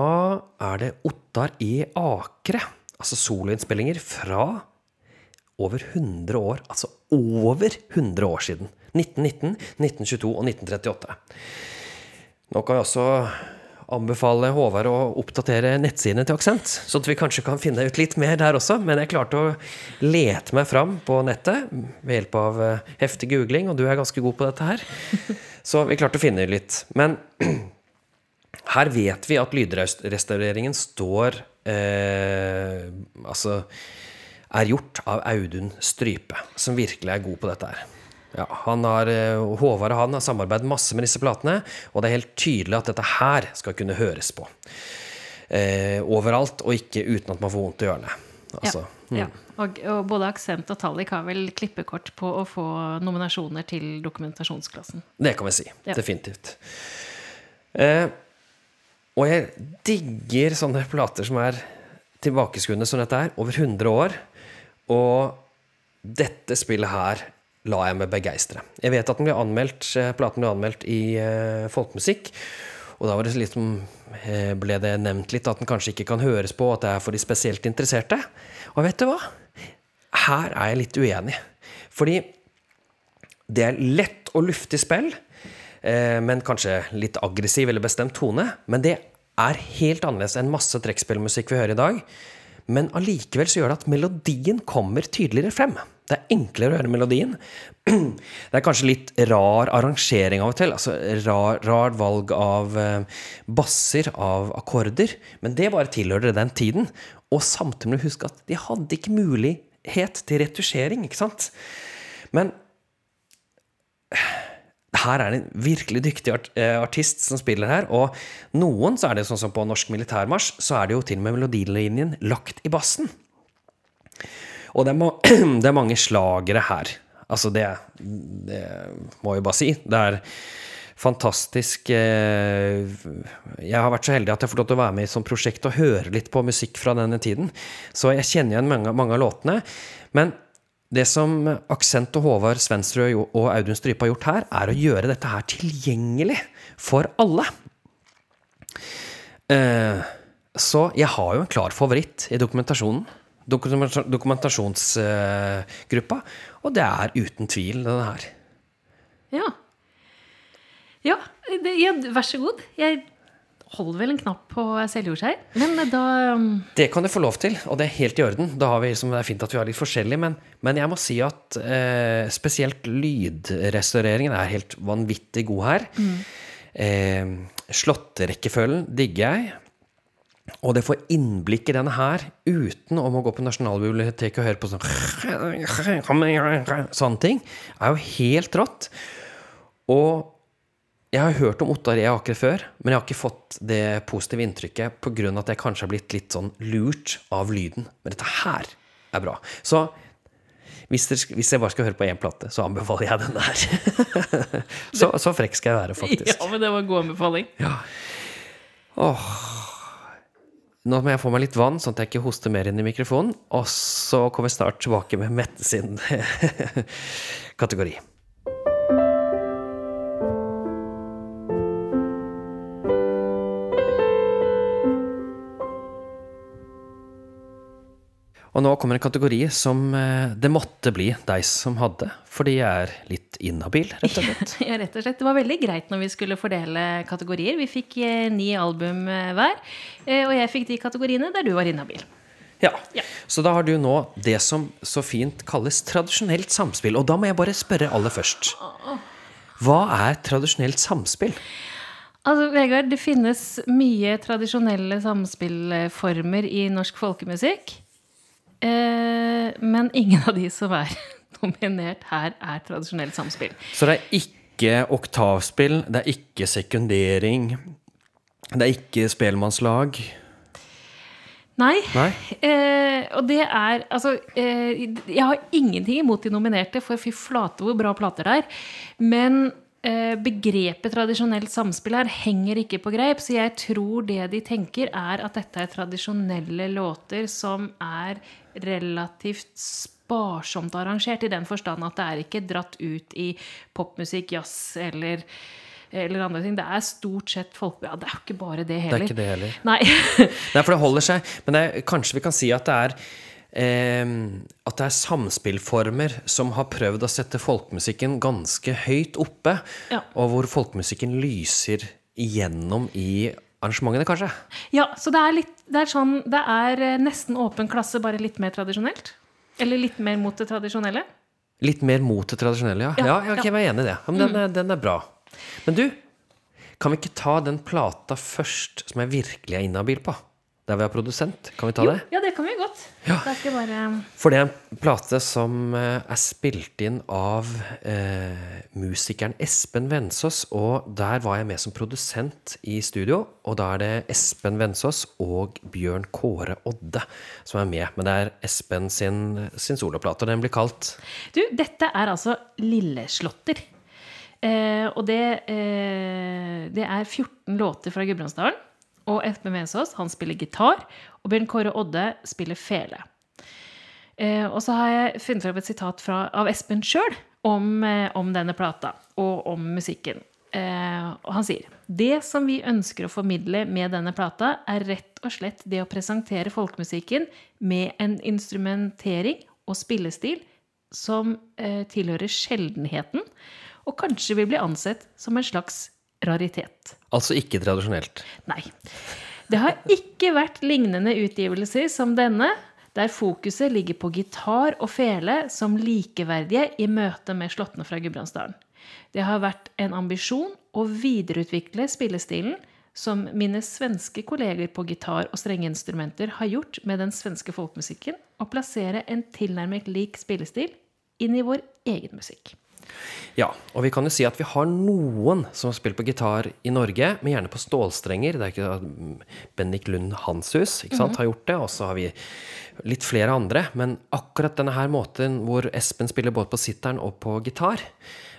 er det Ottar E. Akre, altså soloinnspillinger fra over 100 år. Altså over 100 år siden. 1919, 1922 og 1938. Nå kan vi også anbefale Håvard å oppdatere nettsidene til Aksent, sånn at vi kanskje kan finne ut litt mer der også. Men jeg klarte å lete meg fram på nettet ved hjelp av eh, heftig googling, og du er ganske god på dette her. Så vi klarte å finne litt. Men her vet vi at lydrestaureringen står eh, Altså er gjort av Audun Strype, som virkelig er god på dette her. Ja, han har, eh, Håvard og han har samarbeidet masse med disse platene, og det er helt tydelig at dette her skal kunne høres på. Eh, overalt, og ikke uten at man får vondt i ørene. Altså, ja, mm. ja. Og, og, både Aksent og Tallik har vel klippekort på å få nominasjoner til dokumentasjonsklassen. Det kan vi si. Ja. Definitivt. Eh, og jeg digger sånne plater som er tilbakeskuende som dette er, over 100 år. Og dette spillet her la jeg meg begeistre. Jeg vet at den ble anmeldt, eh, platen ble anmeldt i uh, folkemusikk. Og da det liksom, uh, ble det nevnt litt at den kanskje ikke kan høres på, at det er for de spesielt interesserte. Og vet du hva? Her er jeg litt uenig. Fordi det er lett og luftig spill, eh, men kanskje litt aggressiv eller bestemt tone. Men det er helt annerledes enn masse trekkspillmusikk vi hører i dag. Men allikevel så gjør det at melodien kommer tydeligere frem. Det er enklere å høre melodien. Det er kanskje litt rar arrangering av og til. altså Rar, rar valg av eh, basser, av akkorder. Men det bare tilhører den tiden. Og samtidig må du huske at de hadde ikke mulighet til retusjering, ikke sant? Men her er det en virkelig dyktig eh, artist som spiller her. Og noen, så er det sånn som på Norsk Militærmarsj, så er det jo til og med melodilinjen lagt i bassen. Og det er, ma det er mange slagere her. Altså, det, det må jeg bare si. Det er fantastisk eh, Jeg har vært så heldig at jeg har fått lov til å være med i sånt prosjekt og høre litt på musikk fra denne tiden. Så jeg kjenner igjen mange, mange av låtene. Men det som Aksent og Håvard Svensrud og Audun Strype har gjort her, er å gjøre dette her tilgjengelig for alle. Eh, så jeg har jo en klar favoritt i dokumentasjonen. Dokumentasjonsgruppa. Og det er uten tvil denne her. Ja. Ja, det, ja, vær så god. Jeg holder vel en knapp på selvjordseier. Men da um, Det kan du få lov til, og det er helt i orden. Vi, det er fint at vi har litt forskjellig, men, men jeg må si at eh, spesielt lydrestaureringen er helt vanvittig god her. Mm. Eh, Slåtterekkefølgen digger jeg. Og det får innblikk i denne her uten om å gå på Nasjonalbiblioteket og høre på sånn sånne ting. er jo helt rått. Og jeg har hørt om Ottar E. Aker før, men jeg har ikke fått det positive inntrykket pga. at jeg kanskje har blitt litt sånn lurt av lyden. Men dette her er bra. Så hvis, dere, hvis jeg bare skal høre på én plate, så anbefaler jeg den der. så, så, frekk skal jeg være, faktisk. Ja, men det var en god anbefaling. Ja. Åh. Nå må jeg få meg litt vann, sånn at jeg ikke hoster mer inn i mikrofonen. Og så kommer jeg snart tilbake med Mette sin kategori. Og nå kommer en kategori som eh, det måtte bli deg som hadde, fordi jeg er litt inhabil, rett og slett. Ja, rett og slett. Det var veldig greit når vi skulle fordele kategorier. Vi fikk eh, ni album eh, hver, og jeg fikk de kategoriene der du var inhabil. Ja. ja. Så da har du nå det som så fint kalles tradisjonelt samspill. Og da må jeg bare spørre aller først. Hva er tradisjonelt samspill? Altså, Vegard, det finnes mye tradisjonelle samspillformer i norsk folkemusikk. Eh, men ingen av de som er nominert her, er tradisjonelt samspill. Så det er ikke oktavspill, det er ikke sekundering, det er ikke spelmannslag? Nei. Nei. Eh, og det er Altså, eh, jeg har ingenting imot de nominerte, for fy flate hvor bra plater det er. Men begrepet tradisjonelt samspill her henger ikke på greip, så jeg tror det de tenker, er at dette er tradisjonelle låter som er relativt sparsomt arrangert, i den forstand at det er ikke dratt ut i popmusikk, jazz eller eller andre ting. Det er stort sett folk... Ja, det er jo ikke bare det heller. Det er ikke det heller. Nei. Nei, for det holder seg. Men er, kanskje vi kan si at det er eh, at det er samspillformer som har prøvd å sette folkemusikken ganske høyt oppe, ja. og hvor folkemusikken lyser igjennom i arrangementene, kanskje? Ja, så det er, litt, det er sånn Det er eh, nesten åpen klasse, bare litt mer tradisjonelt? Eller litt mer mot det tradisjonelle? Litt mer mot det tradisjonelle, ja. Ja, ja, okay, jeg var enig i det. Men den, mm. er, den er bra. Men du, kan vi ikke ta den plata først som jeg virkelig er inhabil på? Der vi har produsent. Kan vi ta jo, det? Ja, det kan vi godt. Ja. Bare... For det er en plate som eh, er spilt inn av eh, musikeren Espen Vensås. Og der var jeg med som produsent i studio. Og da er det Espen Vensås og Bjørn Kåre Odde som er med. Men det er Espen sin, sin soloplate, og den blir kalt Du, dette er altså Lilleslåtter. Eh, og det, eh, det er 14 låter fra Gudbrandsdalen. Og Espen Vesaas han spiller gitar, og Bjørn Kåre Odde spiller fele. Eh, og så har jeg funnet fram et sitat fra, av Espen sjøl om, eh, om, denne plata og om musikken. Eh, og han sier det som vi ønsker å formidle med denne plata, er rett og slett det å presentere folkemusikken med en instrumentering og spillestil som eh, tilhører sjeldenheten, og kanskje vil bli ansett som en slags raritet. Altså ikke tradisjonelt. Nei. Det har ikke vært lignende utgivelser som denne, der fokuset ligger på gitar og fele som likeverdige i møte med slåttene fra Gudbrandsdalen. Det har vært en ambisjon å videreutvikle spillestilen som mine svenske kolleger på gitar og strengeinstrumenter har gjort med den svenske folkemusikken, og plassere en tilnærmet lik spillestil inn i vår egen musikk. Ja, og vi kan jo si at vi har noen som har spilt på gitar i Norge, men gjerne på stålstrenger. Det er ikke at Bendik Lund Hanshus ikke sant, har gjort det, og så har vi litt flere andre. Men akkurat denne her måten hvor Espen spiller både på sitteren og på gitar,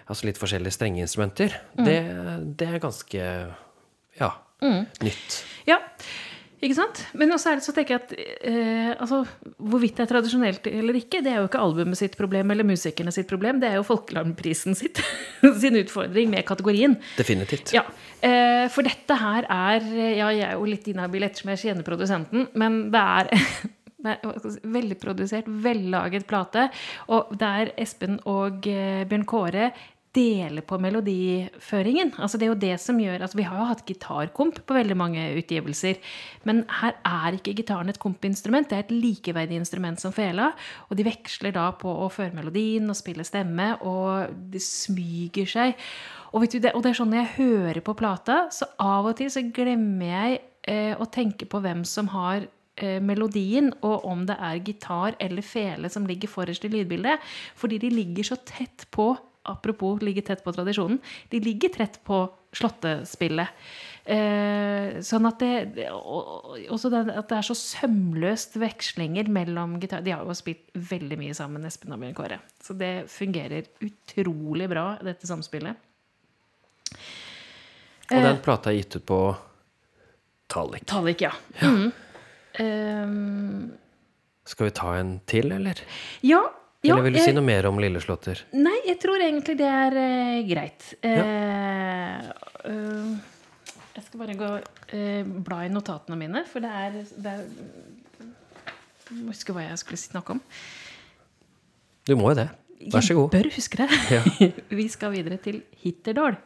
altså litt forskjellige strengeinstrumenter, det, det er ganske ja, nytt. Ja, ikke sant? Men også er det så tenker jeg at eh, altså, hvorvidt det er tradisjonelt eller ikke, det er jo ikke albumet sitt problem eller musikerne sitt problem. Det er jo Folkealarmprisen sitt, sin utfordring med kategorien. Definitivt. Ja, eh, For dette her er Ja, jeg er jo litt inhabil ettersom jeg kjenner produsenten, men det er veldig er Velprodusert, vellaget plate. Og der Espen og eh, Bjørn Kåre deler på melodiføringen. Altså det er jo det som gjør, altså Vi har jo hatt gitarkomp på veldig mange utgivelser. Men her er ikke gitaren et kompinstrument. Det er et likeverdig instrument som fela. Og de veksler da på å føre melodien og spille stemme, og det smyger seg. Og, du, det, og det er sånn når jeg hører på plata, så av og til så glemmer jeg eh, å tenke på hvem som har eh, melodien, og om det er gitar eller fele som ligger forrest i lydbildet. Fordi de ligger så tett på apropos ligge tett på tradisjonen, de ligger tett på slåttespillet. Eh, sånn at det, også det, at det er så sømløst vekslinger mellom gitar De har jo spilt veldig mye sammen, Espen og Bjørn Kåre. Så det fungerer utrolig bra, dette samspillet. Og den plata er gitt ut på Talik. Talik, ja. Mm. Um, Skal vi ta en til, eller? ja. Ja Eller vil du si noe mer om Lilleslåtter? Nei, jeg tror egentlig det er uh, greit. Eh, uh, jeg skal bare gå bla i notatene mine, for det er, det er Jeg må huske hva jeg skulle snakke om. Du må jo det. Vær så god. Jeg bør huske det. Ja. Vi skal videre til Hitterdål,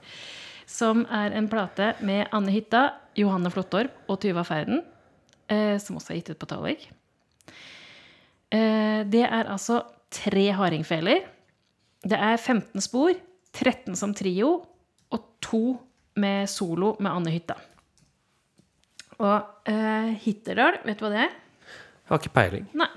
som er en plate med Anne Hytta, Johanne Flottorp og Tyva Ferden, som også er gitt ut på Tallvik. Eh, det er altså tre hardingfeler. Det er 15 spor, 13 som trio og to med solo med Anne Hytta. Og uh, Hitterdal, vet du hva det er? Jeg har ikke peiling. Nei.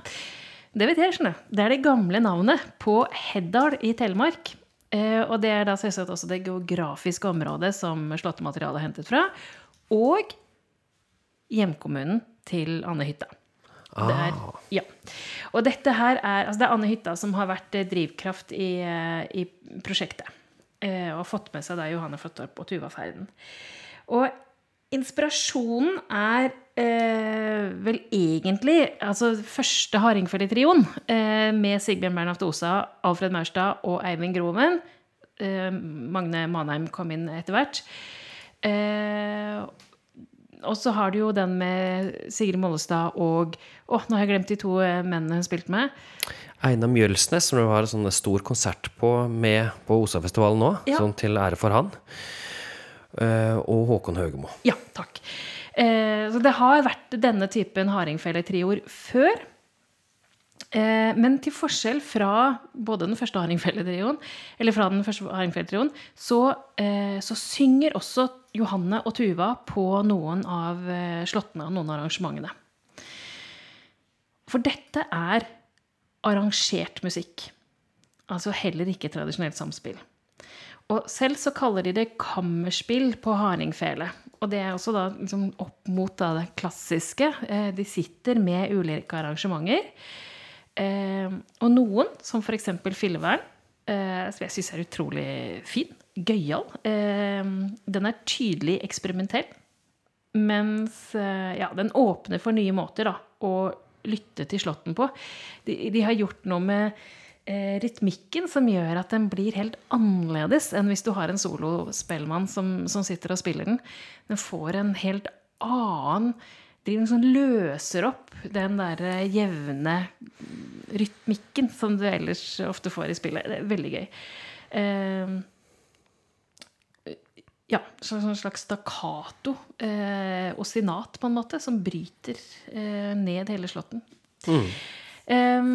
Det vet jeg, skjønner. Det er det gamle navnet på Heddal i Telemark. Uh, og det er da selvsagt også det geografiske området som slåttematerialet er hentet fra. Og hjemkommunen til Anne Hytta. Det er, Ah. ja. Og dette her er altså Det er Anne Hytta som har vært eh, drivkraft i, eh, i prosjektet. Og og fått med seg da Johanne Flåttorp og Tuva Ferden. Og inspirasjonen er eh, vel egentlig altså første Hardingfele-trioen eh, med Sigbjørn Bernhoft Osa, Alfred Maurstad og Eivind Groven. Eh, Magne Manheim kom inn etter hvert. Eh, og så har du jo den med Sigrid Mollestad og Å, nå har jeg glemt de to eh, mennene hun spilte med. Einar Mjølsnes, som det var en stor konsert på med på Osafestivalen nå, Ja. sånn til ære for han. Eh, og Håkon Høgemo. Ja, takk. Eh, så det har vært denne typen hardingfeletrioer før. Eh, men til forskjell fra både den første hardingfeletrioen, eller fra den første hardingfeletrioen, så, eh, så synger også Johanne og Tuva på noen av eh, slåttene og noen av arrangementene. For dette er arrangert musikk. Altså heller ikke tradisjonelt samspill. Og selv så kaller de det kammerspill på hardingfele. Og det er også da liksom opp mot da det klassiske. De sitter med ulike arrangementer. Eh, og noen, som f.eks. Fillevern, eh, som jeg syns er utrolig fin, gøyal, eh, den er tydelig eksperimentell. Mens eh, ja, den åpner for nye måter da, å lytte til slåtten på. De, de har gjort noe med eh, rytmikken som gjør at den blir helt annerledes enn hvis du har en solospellmann som, som sitter og spiller den. Den får en helt annen driver sånn løser opp den der jevne rytmikken som du ellers ofte får i spillet. Det er veldig gøy. Uh, ja, sånn slags stakkato, og ostinat på en måte, som bryter uh, ned hele slåtten. Eh,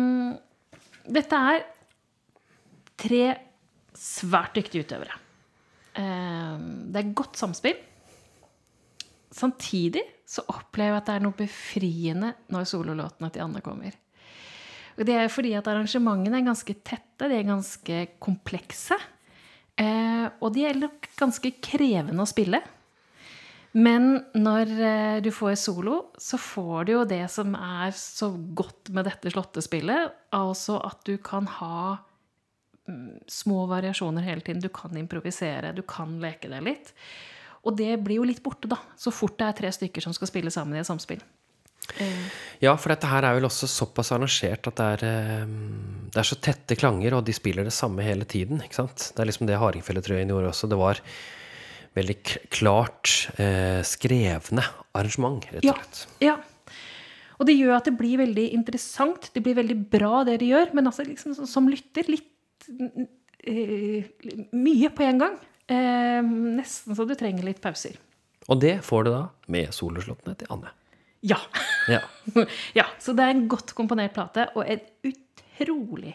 dette er tre svært dyktige utøvere. Eh, det er godt samspill. Samtidig så opplever jeg at det er noe befriende når sololåtene til Anne kommer. Og det er fordi at arrangementene er ganske tette, de er ganske komplekse. Eh, og de er nok ganske krevende å spille. Men når eh, du får solo, så får du jo det som er så godt med dette slåttespillet. Altså at du kan ha mm, små variasjoner hele tiden. Du kan improvisere, du kan leke deg litt. Og det blir jo litt borte, da. Så fort det er tre stykker som skal spille sammen i et samspill. Ja, for dette her er vel også såpass arrangert at det er, eh, det er så tette klanger, og de spiller det samme hele tiden. ikke sant? Det er liksom det Hardingfeletrøyen gjorde også. Det var veldig klart eh, skrevne arrangement, rett og slett. ja. Og det gjør at det blir veldig interessant. Det blir veldig bra, det de gjør. Men altså, liksom, som lytter litt eh, mye på en gang. Eh, nesten så du trenger litt pauser. Og det får du da med soloslåttene til Anne. Ja. Ja. ja. Så det er en godt komponert plate, og et utrolig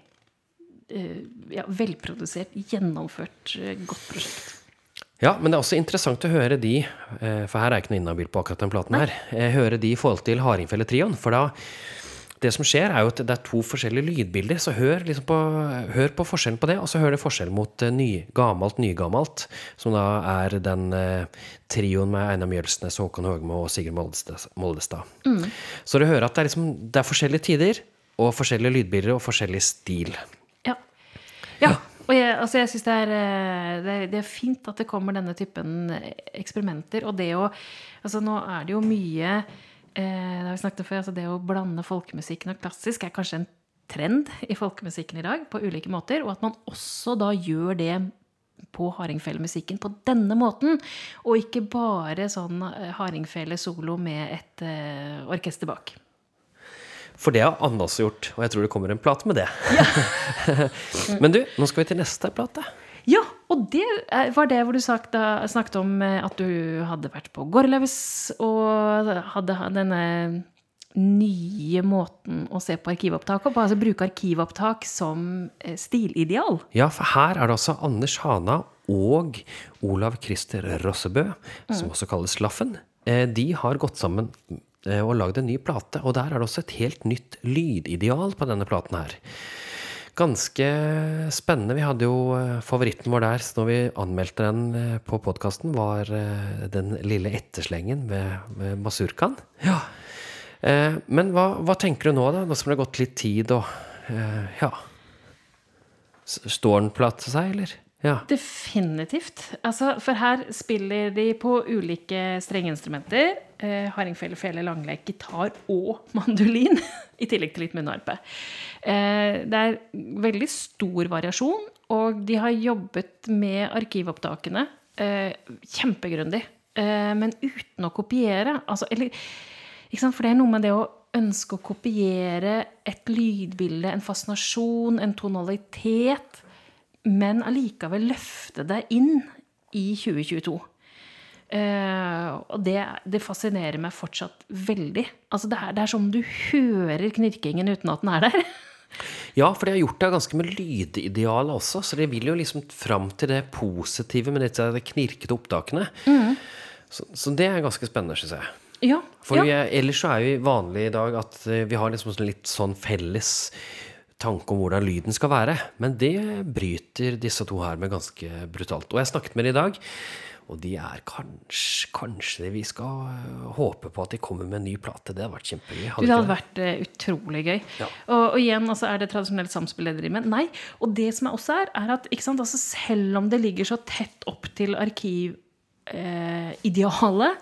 eh, ja, velprodusert, gjennomført, eh, godt prosjekt. Ja, men det er også interessant å høre de, eh, for her er jeg ikke noe inhabil på akkurat den platen her, eh, høre de i forhold til Hardingfelle-trioen. For da Det som skjer, er jo at det er to forskjellige lydbilder, så hør, liksom på, hør på forskjellen på det, og så hør det forskjell mot eh, ny, gammelt, nygammelt, som da er den eh, trioen med Einar Mjølsnes, Håkon Høgmo og Sigurd Moldestad. Moldestad. Så du hører at det er, liksom, det er forskjellige tider, og forskjellige lydbilder og forskjellig stil. Ja. ja. Og jeg, altså jeg syns det, eh, det, det er fint at det kommer denne typen eksperimenter. Og det å Altså nå er det jo mye eh, Det har vi snakket om før. Altså det å blande folkemusikken og klassisk er kanskje en trend i folkemusikken i dag på ulike måter. Og at man også da gjør det på hardingfelemusikken på denne måten. Og ikke bare sånn eh, hardingfele-solo med et uh, orkester bak. For det har Anne også gjort, og jeg tror det kommer en plate med det. Men du, nå skal vi til neste plate. Ja, og det var det hvor du sagt, snakket om eh, at du hadde vært på Gorlaus og hadde denne nye måten å se på arkivopptak på. Altså bruke arkivopptak som eh, stilideal. Ja, for her er det altså Anders Hana og Olav Christer Rossebø, som også kalles Laffen. Eh, De har gått sammen og lagd en ny plate, og der er det også et helt nytt lydideal på denne platen her. Ganske spennende. Vi hadde jo eh, favoritten vår der så når vi anmeldte den eh, på podkasten, var eh, den lille etterslengen med, med Masurkan. Ja. Eh, Men hva, hva tenker du nå, da? Nå som det har gått litt tid og eh, Ja. Står den platt seg, eller? Ja. Definitivt. Altså, for her spiller de på ulike strengeinstrumenter. Eh, Hardingfele, fele, langleik, gitar og mandolin. I tillegg til litt munnharpe. Eh, det er veldig stor variasjon, og de har jobbet med arkivopptakene eh, kjempegrundig. Eh, men uten å kopiere. Altså, eller? For det er noe med det å ønske å kopiere et lydbilde, en fascinasjon, en tonalitet men allikevel løfte det inn i 2022. Uh, og det, det fascinerer meg fortsatt veldig. Altså det, er, det er som om du hører knirkingen uten at den er der. ja, for de har gjort det ganske med lydidealet også, så de vil jo liksom fram til det positive med disse knirkete opptakene. Så, så det er ganske spennende, syns jeg. Ja, For ja. vi er, ellers så er vi vanlig i dag at eh, vi har liksom sånn litt sånn felles tanke om hvordan lyden skal være. Men det bryter disse to her med ganske brutalt. Og jeg snakket med dem i dag, og de er kanskje Kanskje vi skal øh, håpe på at de kommer med en ny plate. Det hadde vært kjempegøy. Hadde det hadde vært eh, utrolig gøy. Ja. Og, og igjen, altså, er det tradisjonelt samspill det driver med? Nei. Og det som er også er, er at sant, altså, selv om det ligger så tett opp til arkividealet,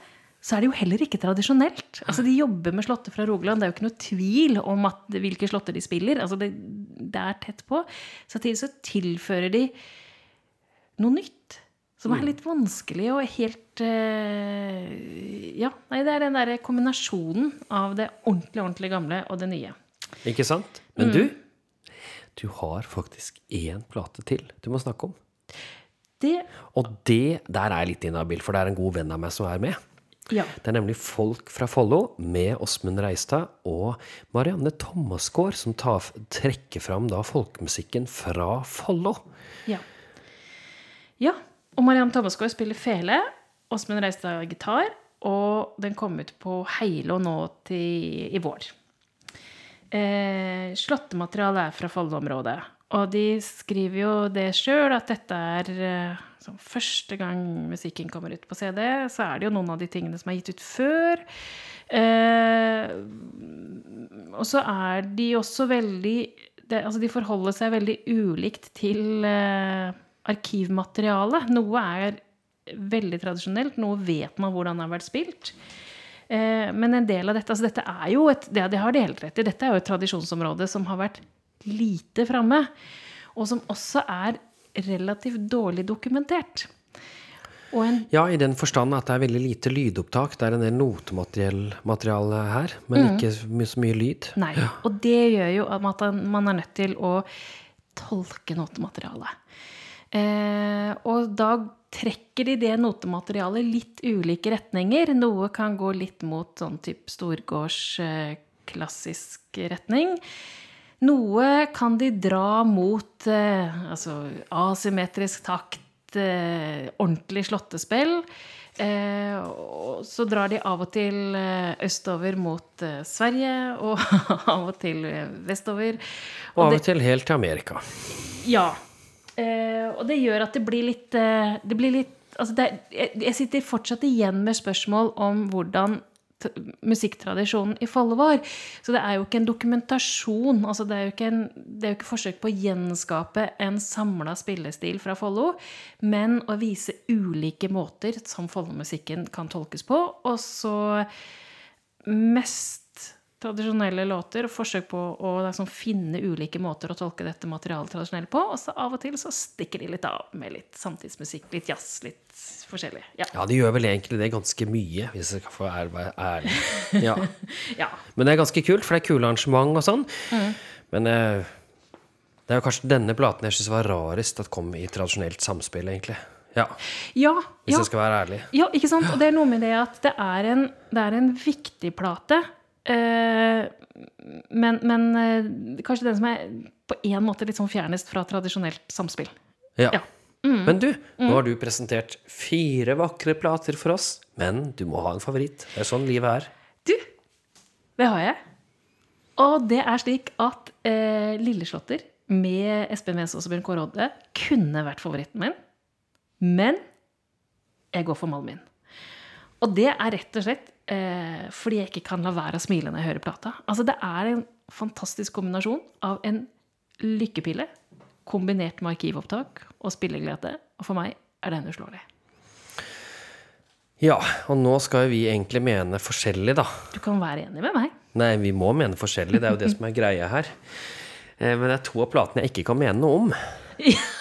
så er det jo heller ikke tradisjonelt. Altså, De jobber med slåtter fra Rogaland. Det er jo ikke noe tvil om at, hvilke slåtter de spiller. Altså, det, det er tett på. Samtidig så tilfører de noe nytt Som er litt vanskelig og helt eh, Ja, nei, det er den derre kombinasjonen av det ordentlig, ordentlig gamle og det nye. Ikke sant? Men du, du har faktisk én plate til du må snakke om. Det Og det der er jeg litt inhabil, for det er en god venn av meg som er med. Ja. Det er nemlig Folk fra Follo med Åsmund Reistad og Marianne Thomasgaard som tar, trekker fram da folkemusikken fra Follo. Ja. ja. Og Mariann Thomasgaard spiller fele. Åsmund Reistad gitar. Og den kom ut på Heilo nå til, i vår. Eh, Slåttematerialet er fra Follo-området. Og de skriver jo det sjøl, at dette er eh, sånn, første gang musikken kommer ut på CD. Så er det jo noen av de tingene som er gitt ut før. Eh, og så er de også veldig det, Altså, de forholder seg veldig ulikt til eh, arkivmateriale. Noe er veldig tradisjonelt, noe vet man hvordan det har vært spilt. Eh, men en del av dette altså dette er jo et, det, det har de helt rett i, dette er jo et tradisjonsområde som har vært lite framme. Og som også er relativt dårlig dokumentert. Og en Ja, i den forstand at det er veldig lite lydopptak. Det er en del notemateriale her, men ikke så mye, lyd. Nei. Og det gjør jo at man er nødt til å tolke notematerialet. Eh, og da trekker de det notematerialet litt ulike retninger. Noe kan gå litt mot sånn type storgårds eh, klassisk retning. Noe kan de dra mot eh, altså asymmetrisk takt, eh, ordentlig slåttespill. Eh, og så drar de av og til eh, østover mot Sverige, og av og til vestover. Og av og til helt til Amerika. Ja. Eh, og det gjør at det blir litt, eh, det blir litt altså det, jeg, sitter fortsatt igjen med spørsmål om hvordan musikktradisjonen i Follo var. Så det er jo ikke en dokumentasjon. altså Det er en, det er jo ikke forsøk på å gjenskape en samla spillestil fra Follo, men å vise ulike måter som Follo-musikken kan tolkes på. Og så mest tradisjonelle låter, og forsøk på å liksom finne ulike måter å tolke dette materialet tradisjonelt på. Og så av og til så stikker de litt av med litt samtidsmusikk, litt jazz, litt forskjellig. Ja. Ja, de gjør vel egentlig det ganske mye, hvis jeg skal få være ærlig. Ja. ja. Men det er ganske kult, for det er kule arrangement og sånn. Men eh, det er jo kanskje denne platen jeg syns var rarest at kom i tradisjonelt samspill, egentlig. Ja, Ja, hvis ja. jeg skal være ærlig. Ja, ikke sant? Og det er noe med det at det er en, det er en viktig plate. Eh, men, men eh, kanskje den som er på en måte litt sånn fjernest fra tradisjonelt samspill. Ja. Ja. Mm. Men du, nå har du presentert fire vakre plater for oss, men du må ha en favoritt. Det er sånn livet er. Du, det har jeg. Og det er slik at eh, Lilleslåtter med Espen Wes og Bjørn Kåre Odde kunne vært favoritten min. Men jeg går for Malmin. Og det er rett og slett eh, fordi jeg ikke kan la være å smile når jeg hører plata. Altså Det er en fantastisk kombinasjon av en lykkepille kombinert med arkivopptak og spilleglede. Og for meg er den uslåelig. Ja, og nå skal vi egentlig mene forskjellig, da. Du kan være enig med meg. Nei, vi må mene forskjellig. Det er jo det som er greia her. Eh, Men det er to av platene jeg ikke kan mene noe om.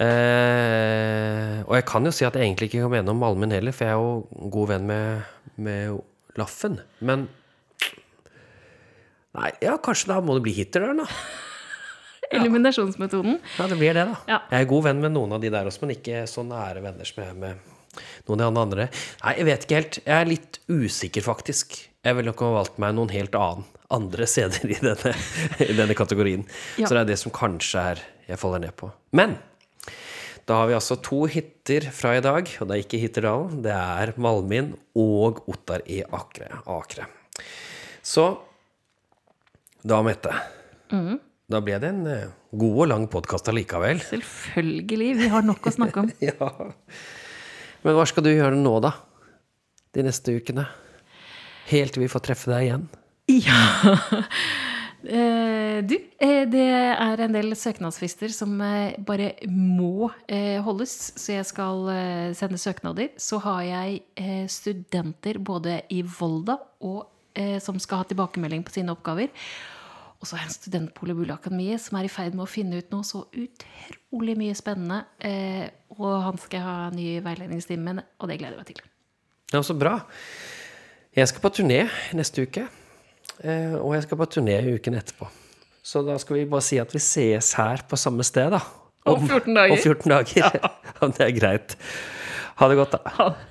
Eh, og jeg kan jo si at jeg egentlig ikke kan mene om Malmen heller, for jeg er jo god venn med, med Laffen. Men Nei, ja, kanskje da må det bli Hitterdøren, da. Eliminasjonsmetoden. Ja, det blir det, da. Ja. Jeg er god venn med noen av de der også, men ikke så nære venner som jeg er med noen av de andre. Nei, jeg vet ikke helt. Jeg er litt usikker, faktisk. Jeg ville nok ha valgt meg noen helt annen, andre CD-er i denne, i denne kategorien. Ja. Så det er det som kanskje er jeg faller ned på. Men da har vi altså to hytter fra i dag, og det er ikke Hitterdalen. Det er Malmin og Ottar i Akre. Akre. Så da, Mette. Da ble det en eh, god og lang podkast allikevel. Selvfølgelig. Vi har nok å snakke om. Ja. Men hva skal du gjøre nå, da? De neste ukene? Helt til vi får treffe deg igjen? Ja. Eh, du, eh, det er en del søknadsfrister som eh, bare må eh, holdes, så jeg skal sende søknader. Så har jeg studenter både i Volda og eh, som skal ha tilbakemelding på sine oppgaver. Og så har jeg en student på Studentboligboligakademiet som er i ferd med å finne ut noe så utrolig mye spennende. Eh, og han skal ha en ny veiledningstime, og det gleder jeg meg til. Ja, så bra. Jeg skal på turné neste uke. eh, Og jeg skal på turné uken etterpå. Så da skal vi bare si at vi sees her på samme sted, da. Om 14 dager. Om 14 dager. Om det er greit. Ha det godt, da. Ha det.